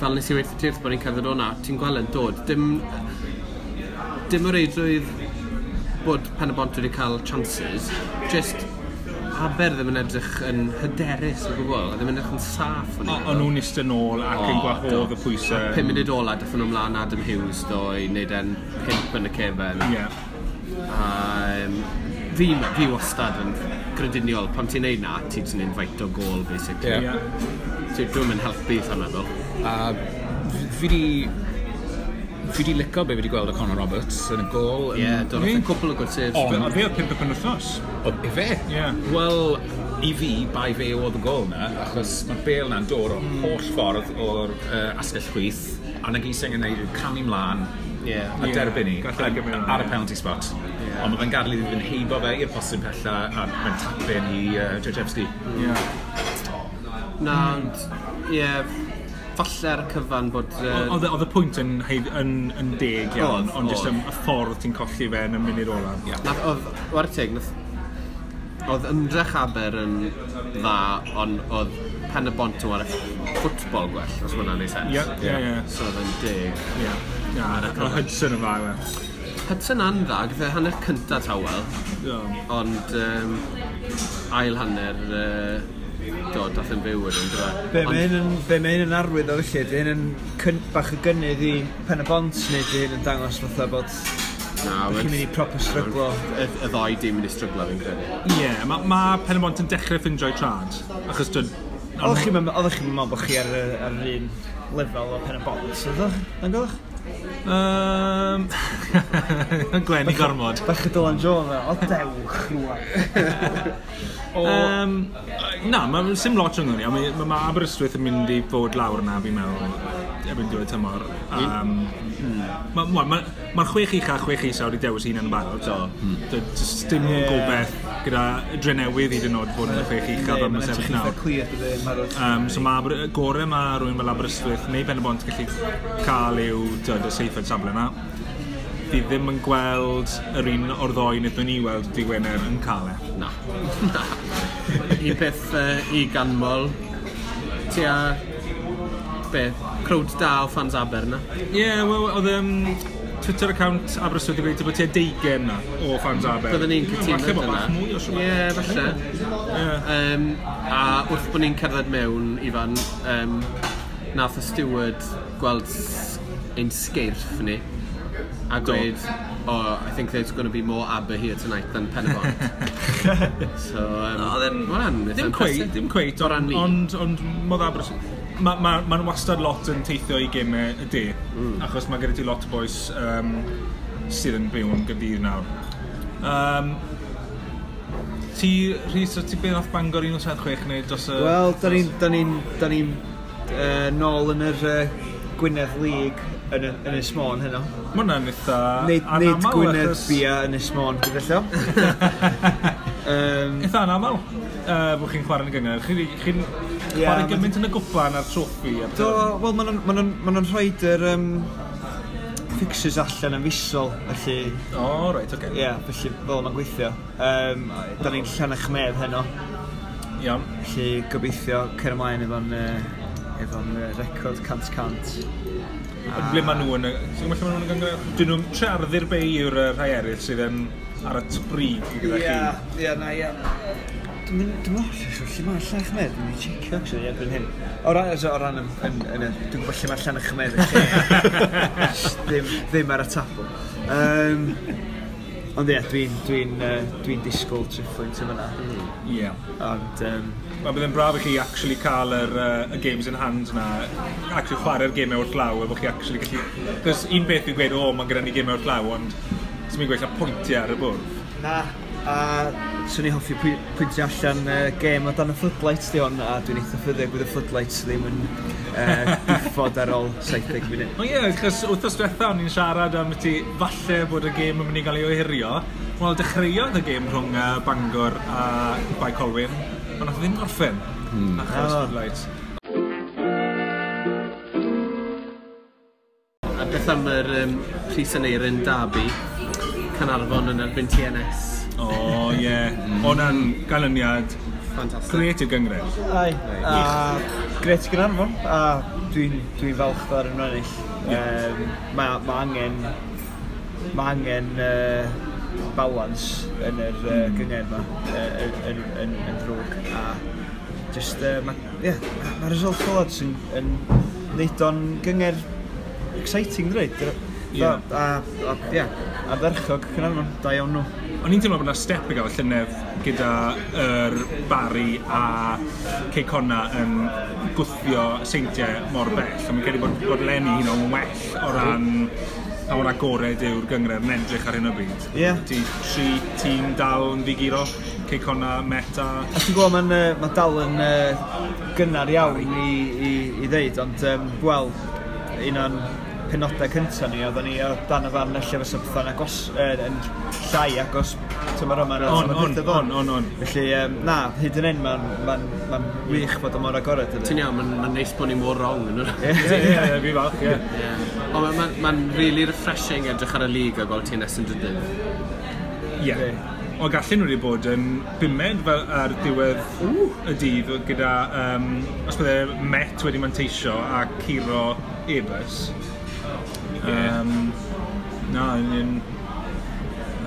B: fel nes i weithio tiwrth bod ni'n cerdded o'na, ti'n gweld yn dod, dim, dim o reidrwydd bod pen y bont wedi cael chances, just Aber ddim yn edrych yn hyderus o gwbl, a ddim yn edrych yn saff. O'n
A: nhw'n eistedd nôl ac yn gwahodd y pwysau.
B: Pum munud ola, dyffyn nhw mlaen Adam Hughes do i wneud e'n pimp yn y cefen. Yeah. Um, fi, fi wastad yn grediniol, pan ti'n neud na, ti'n ti'n invite o gol, basically.
A: Yeah.
B: yeah. Dwi'n mynd helpu, sa'n meddwl.
C: A fi wedi Fi di licio be fi wedi gweld o Conor Roberts yn y gol.
B: Ie, yeah,
A: dod
B: o'n cwpl o gwerthydd.
C: O,
A: na fe o pimp o penwthnos.
C: O, i fe?
A: Ie.
C: Wel, i fi, bai fe oedd y gol na, achos mae'r bel na'n dod o mm. holl ffordd o'r uh, asgell chwith, a na giseng yn neud camu mlaen,
B: yeah.
C: a derbyn ni ar y penalty spot. Yeah. Ond mae fe'n gadlu i fy'n heibo fe i'r posib pella a mae'n tapyn i uh, Jojewski.
A: Yeah.
B: Na, ond, ie, falle ar y cyfan bod... Uh...
A: Oedd y pwynt yn, yn, yn, yn deg iawn, ond jyst y ffordd ti'n colli fe yn y munud ola.
B: Yeah. Oedd, war teg, oedd ymdrech Aber yn dda, ond oedd pen y bont yn wario ffwtbol gwell, os mae'n ei sens.
A: Ie, ie, ie.
B: So oedd yn deg.
A: Ie, a Hudson yn fawr.
B: Hudson a'n dda, gyda hanner cyntaf tawel,
A: yeah.
B: ond um, ail hanner... Uh, dod dath yn byw yn ynddo.
D: Be mae hyn yn, be mae hyn yn arwydd o felly, di hyn yn cyn, bach y gynnydd i pen y bont, neu di hyn yn dangos fatha bod
B: Na, no,
D: chi'n mynd i proper stryglo.
B: Y, y ddoi dim mynd i stryglo fi'n credu.
A: Ie, yeah, mae ma pen y bont yn dechrau ffindio'i trad, achos dyn...
D: Oeddech chi'n meddwl bod chi ar, ar yr un lefel o pen y bont, ydych? Yn gwybod?
A: Um, Glenn i gormod.
D: Bach y Dylan Jones e, o dewch rwan.
A: um, na, mae sim lot yng Nghymru, mae ma, ma Aberystwyth yn mynd i fod lawr na, fi'n meddwl, erbyn diwedd tymor. Um, Mae'r ma, ma, ma chwech i cha, chwech i saw wedi dewis un yn barod. So, mm. dim
D: yeah.
A: gobeith gyda drenewydd hyd yn oed fod yn y chwech i cha fel mae'n sefyll nawr. Um, so mae gore mae rhywun fel Aberystwyth neu Benabont gallu cael yw tyd, y seithfed safle yna, fi ddim yn gweld yr un o'r ddoi wnaethon ni weld di Gwener yn cael e.
B: Na. Na. I beth uh, i ganmol, ti a beth, crowd da o fans Aber na?
A: Ie, yeah, wel, oedd um, Twitter account Aberystwyth wedi gweithio bod ti a deigen na o fans Aber.
B: Byddwn ni'n cytuno dyna.
A: Falle bod bach mwy o siwr.
B: Ie, falle.
A: Yeah.
B: Um, a wrth bod ni'n cerdded mewn, Ifan, um, nath y steward gweld ein sgeirff ni a gweud, oh, I think there's going to be more ABBA here tonight than Penabont. so, um, no, then, man,
A: dim cweit, dim
B: ran
A: ond, ond, ond modd ABBA... Mae'n ma, ma, ma wastad lot yn teithio i gemau y de, mm. achos mae gyda ti lot o boes um, sydd yn byw yn gydydd nawr. Um, ti, Rhys, ti beth off Bangor 176 neu dros y...
D: Wel, da ni'n da ni'n, da ni'n, uh, nôl yn yr uh, Gwynedd League yn, yn Ysmôn heno.
A: Mae hwnna'n eitha
D: Nid, nid Gwynedd
A: achos...
D: Bia yn Ysmôn, gyda um,
A: Eitha anamal uh, bod chi'n chwarae'n gyngor. Chi'n chi
D: yeah,
A: chwarae gymaint yn y gwplan a'r troffi.
D: Do, wel, maen nhw'n ma ma rhoi yr um, fixes allan yn fusol, felly...
A: O, oh, right, oce. Okay.
D: Ie, yeah, felly fel mae'n gweithio. Um, da ni'n llan eich medd heno.
A: Iawn.
D: Felly gobeithio cer ymlaen efo'n uh, efo'n uh, record cant cant.
A: Ond ble maen nhw yn... Ti'n gwybod lle maen nhw'n gyngor? Dyn nhw'n trearddu'r bei yw'r rhai eraill sydd yn ar y tbrig gyda chi.
D: Ie, ie, na, ie. Dwi'n meddwl, lle mae allan eich med? Dwi'n checio, actually, erbyn hyn. O ran, o ran, dwi'n gwybod lle mae allan eich med. Ddim, ddim ar y tabl. Um, ond ie, dwi'n dwi dwi disgwyl triffwynt yma na.
A: Ie.
D: Ond, um,
A: mae bydd yn braf i chi actually cael yr, uh, y games in hand na, actually chwarae'r gemau o'r glaw, efo chi actually gallu... Cos un beth fi'n gweud, o, mae gyda ni gemau o'r glaw, ond sy'n mynd gweithio pwyntiau ar y bwrdd.
D: Na, a swn i hoffi pwyntio allan uh, gêm o dan y floodlights di hon, a dwi'n eitha ffyddig bydd y floodlights ddim yn uh, diffod ar ôl 70 munud.
A: O ie, achos wrthos diwetha o'n i'n siarad am ti falle bod y gêm yn mynd i gael ei ohirio, Wel, dechreuodd y gêm rhwng uh, Bangor a Bai Colwyn Ond nath ddim gorffen. Hmm. Achos
D: oh.
A: Light.
B: A beth am yr um, Rhys yn Eirin Dabi, Canarfon yn erbyn TNS?
A: O, oh, ie. Hmm. Yeah. O'na'n ganlyniad
B: Fantastic.
A: Gret i gyngred.
D: Ai. A, gret i Gynarfon. A dwi'n dwi falch ar yn ennill. Yeah. Um, mae ma angen... Mae angen... Uh, balans yn yr uh, gyngor yma uh, yn, yn, yn, yn ddrwg a just uh, mae yeah, ma result Collard sy'n yn neud o'n gyngor exciting dweud
A: yeah.
D: a, a, a, yeah, a dderchog Cynarfon, da iawn nhw
A: O'n i'n teimlo bod yna step i gael llynedd gyda yr Bari a Ceicona yn gwthio seintiau mor bell. A mi'n credu bod, bod Lenny hyn o'n well o ran a o'r agored yw'r gyngred yn edrych ar hyn o bryd.
D: Ie.
A: Yeah. Tri tîm dal yn ddigiro, Ceicona, Meta...
D: A ti'n gwybod, mae'n uh, ma dal yn uh, gynnar iawn i, i, i ddeud, ond um, wel, un o'n penodau cyntaf ni, oedden ni o dan y fan lle fysa pethau'n agos, er, yn llai agos tymor yma.
A: On, on, on, on, on.
D: Felly, um, na, hyd yn un, mae'n ma ma wych bod o mor agored.
B: Ti'n iawn, mae'n ma neis bod ni mor wrong yn hwnna.
A: Ie, ie, fi falch, ie.
B: Ond mae'n ma, ma really refreshing edrych ar y lig a gweld ti'n nes yn drydydd.
A: Ie. O gallu nhw wedi bod yn bumed fel ar diwedd y dydd gyda, um, os bydde Met wedi manteisio a Ciro Ebus, Um, no, yn, yn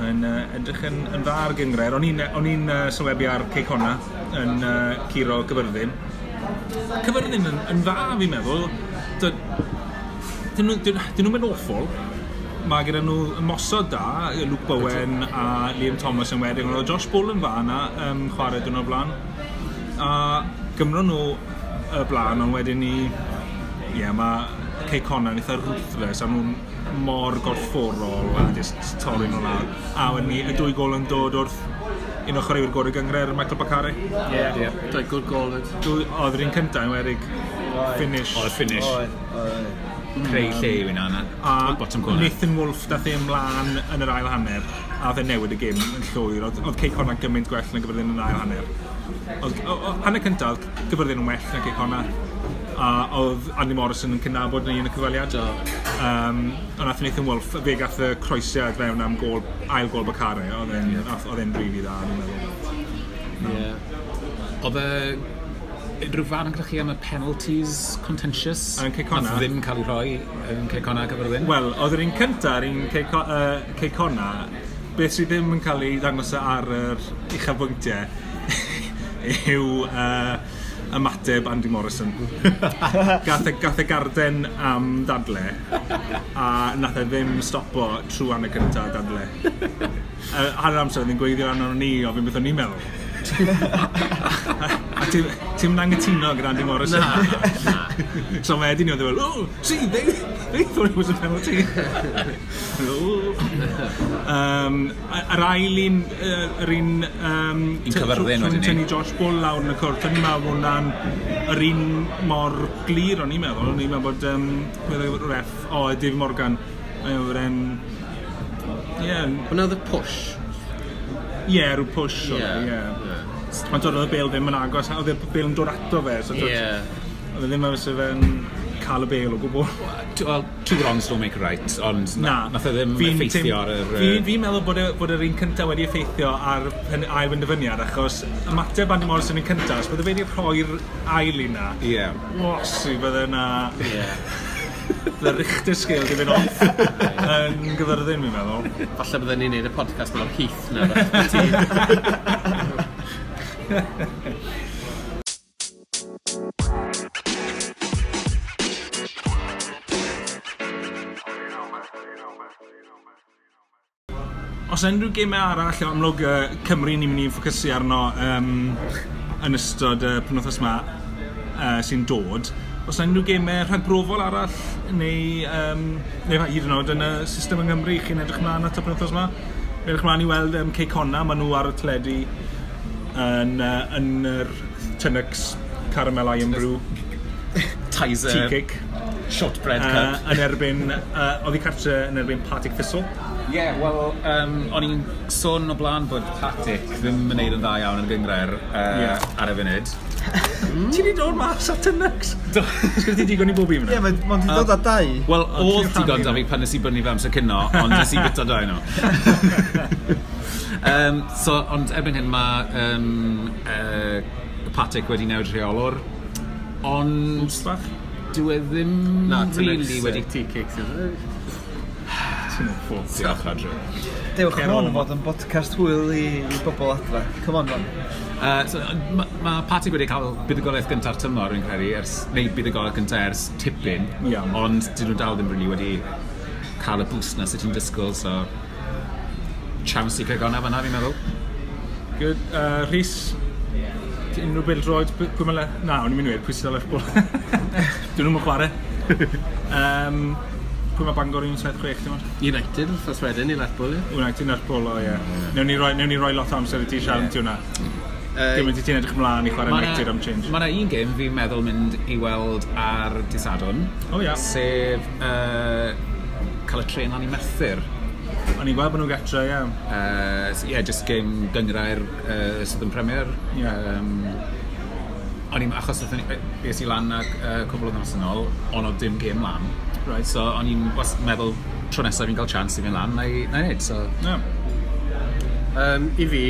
A: yn uh, edrych yn, yn dda ar gyngred. O'n i'n uh, sylwebu ar ceic honna yn uh, Ciro cyfyrddin. Cyfyrddin yn, yn dda, fi'n meddwl. Dyn nhw'n mynd awful. Mae gyda nhw mosod da, Luke Bowen a Liam Thomas yn wedyn. Oedd Josh Bull yn dda yna, um, chwarae dyn o blaen. A gymro nhw y blaen, ond wedyn ni... Ie, yeah, mae ceiconau'n eitha ruthless a nhw'n mor gorfforol a just torri nhw lawr. A wedyn ni, y dwy gol yn dod wrth un o chwaraewyr gorau gyngre'r Michael Bacari.
D: Ie, yeah, yeah.
B: dwy good goal.
A: Oedd yr un cyntaf yn werig finish.
D: Oedd finish.
C: Creu lle i fi'n anna.
A: A
C: bottom corner.
A: Nathan Wolf dath ei ymlaen yn yr ail hanner a oedd e newid y gym yn llwyr. Oedd oedd Ceicona gymaint gwell na gyfyrddin yn yr ail hanner. Oedd o, o, hanner cyntaf gyfyrddin yn well na Ceicona a oedd Andy Morrison yn cynabod yn y cyfaliad. Do. Um, a nath Nathan Wolf, fe gath y croesiad fewn am gol, ail gol Bacare, oedd e'n yeah. Oedd e'n rili dda, dwi'n meddwl.
B: Ie.
C: Oedd e unrhyw fan yn gyda chi am y penalties contentious?
A: Yn Ceicona.
C: Nath ddim cael ei rhoi yn Ceicona gyfer ddim?
A: Wel, oedd yr un cyntaf, yr un Ceicona, uh, beth sydd ddim yn cael ei ddangos ar yr uchafbwyntiau yw uh, ymateb Andy Morrison. gath, e, gath e garden am dadle, a nath e ddim stopo trwy anna cyntaf dadle. Uh, Hanner amser oedd hi'n gweithio arno ni o fi'n beth o'n i'n meddwl a ti'n mynd angytuno gyda Andy Morrison?
B: Na, na.
A: So mae Eddie ni oedd fel, oh, see, they, they thought it was a penalty. um, yr ail un, yr un... Um,
C: un cyfyrddin wedyn ni.
A: Tynnu Josh Bull lawr yn y cwrt, o'n i'n meddwl hwnna'n yr un mor glir o'n i'n meddwl. O'n i'n meddwl bod, um, oedd y ref, o, oh, Dave Morgan, oedd e'n... Ie. Yeah.
B: Hwna oedd y push
A: Ie, rhyw push o
B: fe,
A: ie. Ond oedd y bel ddim yn agos, oedd y bel yn dod ato fe, so
B: yeah.
A: oedd e ddim yn fysa fe'n cael y bel o gwbl.
C: Wel, two wrongs don't make a right, ond
A: na,
C: nath e ddim effeithio ar yr...
A: Fi'n fi meddwl bod, e, bod yr un cyntaf wedi effeithio ar ail benderfyniad, achos ymateb Andy Morrison yn cyntaf, os bydde fe wedi rhoi'r ail i na,
C: yeah.
A: wos i bydde na...
B: Yeah.
A: The Richter scale di fynd off. Yn gyfyrddin, mi'n meddwl.
B: Falle byddwn ni'n neud y podcast mewn Heath na.
A: Os unrhyw gemau arall o amlwg uh, Cymru ni'n mynd i ffocysu arno um, yn ystod y uh, penwthos yma uh, sy'n dod, Os yna unrhyw gemau rhagbrofol arall, neu, um, neu hyd yn oed yn y system yng Nghymru, chi'n edrych mlaen at y penwthos yma, edrych mlaen i weld um, Ceicona, maen nhw ar y teledu yn, uh, yn yr Tynex Caramel Iron Brew.
C: Tizer.
A: Tea cake.
C: Shortbread cup.
A: Uh, yn erbyn, uh, oedd i cartre yn erbyn Patrick Thistle.
C: Ie, yeah, wel, um, o'n i'n sôn o blaen bod Patrick ddim yn gwneud yn dda iawn yn gyngre'r uh,
A: yeah.
C: ar y funud. Mm.
A: Ti wedi dod mas at y nyx? Sgwrs ti digon i bob un
D: Ie, mae'n di dod â dau.
C: Wel, oedd digon da fi pan nes i bynnu fe amser cynno, ond nes i bita dau nhw. um, so, ond erbyn hyn mae um, uh, Patek wedi newid rheolwr, ond...
A: Mwstach?
C: Dyw e ddim
B: Na,
C: rili wedi...
B: Tea cakes,
A: Ti'n ffwrdd.
C: Diolch, Adrian.
D: Dewch hwn fod yn podcast hwyl i, i bobl adra. Come on, man.
C: Uh, so, mae ma Patrick wedi cael buddigolaeth gyntaf tymor, yn credu, ers, neu buddigolaeth gyntaf ers tipyn,
A: yeah.
C: ond dyn nhw dal ddim really wedi cael y bws na sydd ti'n disgwyl, so chance i cael fanna, fi'n meddwl.
A: Good. Uh, Rhys, unrhyw beth droed, pwy mae le... Na, o'n i'n mynd i weid, pwy sydd o'r Lerpwl. Dyn nhw'n chwarae. um, pwy mae Bangor un 76 dim ond?
B: United, os wedyn i Lerpwl, ie.
A: United, Lerpwl, o ie. Newn ni roi, newn ni roi lot amser i ti siarad yeah. hwnna.
B: Dwi'n
A: mynd i ti'n edrych ymlaen i chwarae United am change.
C: Mae yna un gêm fi'n meddwl mynd i weld ar Disadwn.
A: O ia.
C: Sef uh, cael y tren lan i Merthyr.
A: O'n i'n gweld bod nhw'n getra, ie.
C: Ie, uh, so, yeah, just game gyngrair uh, yn Premier.
A: Yeah.
C: Um, o'n i'n achos oedd ni, beth i lan ac uh, cwbl o ddnos yn ôl, ond o dim gêm lan.
A: Right,
C: so o'n i'n meddwl tro nesaf fi'n cael chance i fynd lan, na i wneud, so...
A: Yeah.
B: Um, I fi,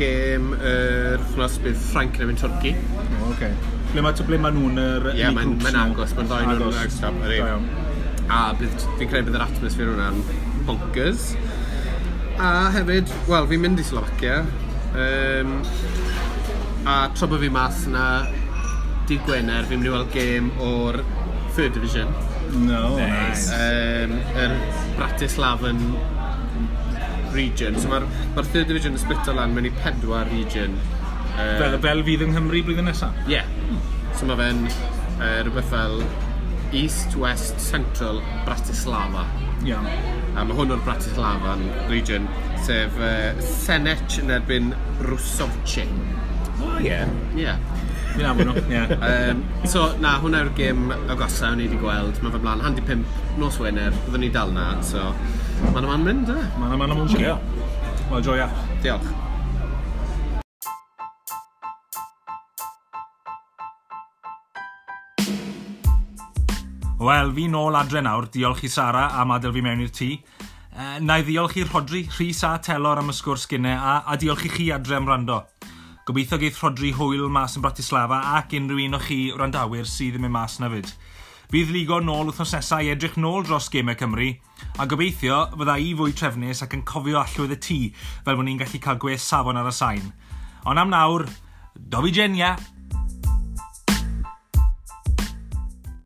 B: gêm yr er, chnos bydd Ffranc yn mynd Twrci.
A: O, oh, okay. Ble mae ble ma nhw'n yr...
B: Ie, mae'n agos, mae'n ddau nhw'n
A: agstaf.
B: A fi'n credu bydd yr atmosffer hwnna'n bonkers. A hefyd, wel, fi'n mynd i Slovacia. Um, a tra bod fi mas na dydd Gwener, fi'n mynd i weld gêm o'r third division.
A: No,
C: nice.
B: Um, er Bratislavan region. So mae'r ma third division ysbyta lan mewn i pedwar region.
A: Um,
B: fel,
A: fel fydd yng Nghymru blwyddyn nesaf? Ie.
B: Yeah. So mae fe'n uh, rhywbeth fel East, West, Central, Bratislava.
A: Iawn. Yeah.
B: A mae hwn o'r Bratislava region, sef uh, Senech yn erbyn Rusovce.
C: O, oh, ie. Yeah.
B: Ie. Yeah.
A: Fi'n afon nhw, ie.
B: Um, so, na, hwnna yw'r gym agosa o'n i wedi gweld. Mae fe mlaen, handi pimp, nos Wener, byddwn ni dal na, so... Mae'n yma'n mynd, e?
A: Mae'n yma'n mynd, ie. Wel, joia.
B: Diolch.
A: Wel, fi nôl adre nawr. Diolch i Sara am adael fi mewn i'r tŷ. E, na i ddiolch i'r Rodri, Rhys a Telor am y sgwrs gynnau a, a diolch i chi adre am rando. Gobeithio geith Rodri Hwyl mas yn Bratislava ac unrhyw un o chi wrandawyr sydd ddim yn mas na fyd. Bydd ligo nôl wythnos nesaf i edrych nôl dros Gemau Cymru, a gobeithio fydda i fwy trefnus ac yn cofio allwedd y tŷ fel bod ni'n gallu cael gwe safon ar y sain. Ond am nawr, Dofi Genia!